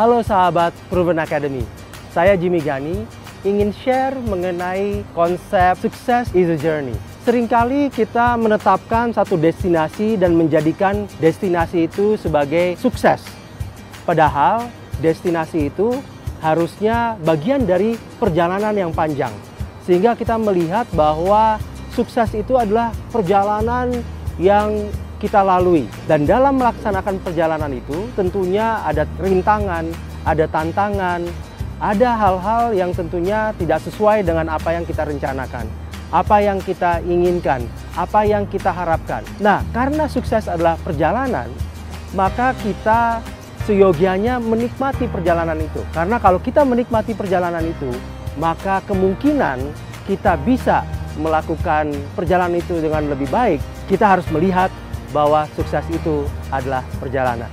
Halo sahabat Proven Academy, saya Jimmy Gani ingin share mengenai konsep sukses is a journey. Seringkali kita menetapkan satu destinasi dan menjadikan destinasi itu sebagai sukses. Padahal destinasi itu harusnya bagian dari perjalanan yang panjang. Sehingga kita melihat bahwa sukses itu adalah perjalanan yang kita lalui. Dan dalam melaksanakan perjalanan itu tentunya ada rintangan, ada tantangan, ada hal-hal yang tentunya tidak sesuai dengan apa yang kita rencanakan, apa yang kita inginkan, apa yang kita harapkan. Nah, karena sukses adalah perjalanan, maka kita seyogianya menikmati perjalanan itu. Karena kalau kita menikmati perjalanan itu, maka kemungkinan kita bisa melakukan perjalanan itu dengan lebih baik. Kita harus melihat bahwa sukses itu adalah perjalanan.